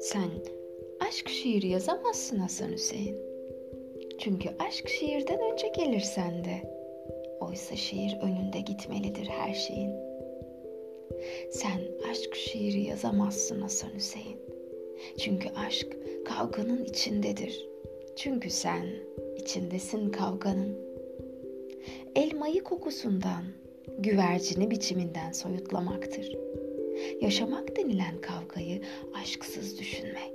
Sen aşk şiiri yazamazsın Hasan Hüseyin. Çünkü aşk şiirden önce gelir sende. Oysa şiir önünde gitmelidir her şeyin. Sen aşk şiiri yazamazsın Hasan Hüseyin. Çünkü aşk kavganın içindedir. Çünkü sen içindesin kavganın. Elmayı kokusundan, güvercini biçiminden soyutlamaktır. Yaşamak denilen kavgayı aşksız düşünmek.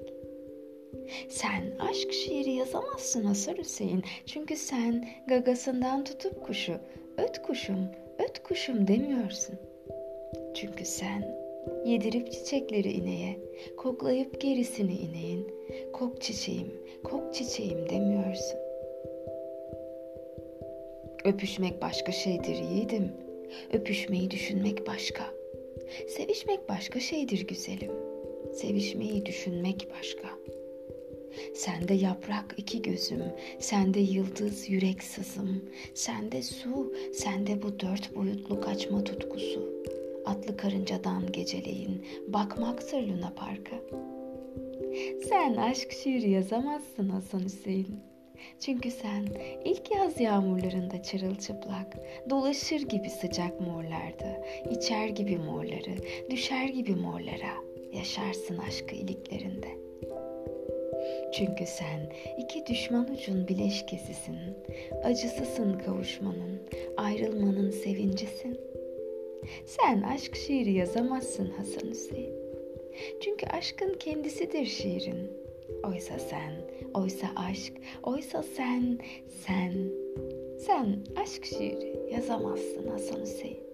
Sen aşk şiiri yazamazsın Hasar Hüseyin. Çünkü sen gagasından tutup kuşu, öt kuşum, öt kuşum demiyorsun. Çünkü sen yedirip çiçekleri ineğe, koklayıp gerisini ineğin, kok çiçeğim, kok çiçeğim demiyorsun. Öpüşmek başka şeydir yiğidim. Öpüşmeyi düşünmek başka. Sevişmek başka şeydir güzelim. Sevişmeyi düşünmek başka. Sende yaprak iki gözüm, sende yıldız yürek sızım, sende su, sende bu dört boyutlu kaçma tutkusu. Atlı karıncadan geceleyin, bakmaktır Luna Park'a. Sen aşk şiiri yazamazsın Hasan Hüseyin. Çünkü sen ilk yaz yağmurlarında çırılçıplak, dolaşır gibi sıcak morlarda, içer gibi morları, düşer gibi morlara, yaşarsın aşkı iliklerinde. Çünkü sen iki düşman ucun bileşkesisin, acısısın kavuşmanın, ayrılmanın sevincisin. Sen aşk şiiri yazamazsın Hasan Hüseyin. Çünkü aşkın kendisidir şiirin. Oysa sen, oysa aşk, oysa sen, sen, sen aşk şiiri yazamazsın Hasan Hüseyin.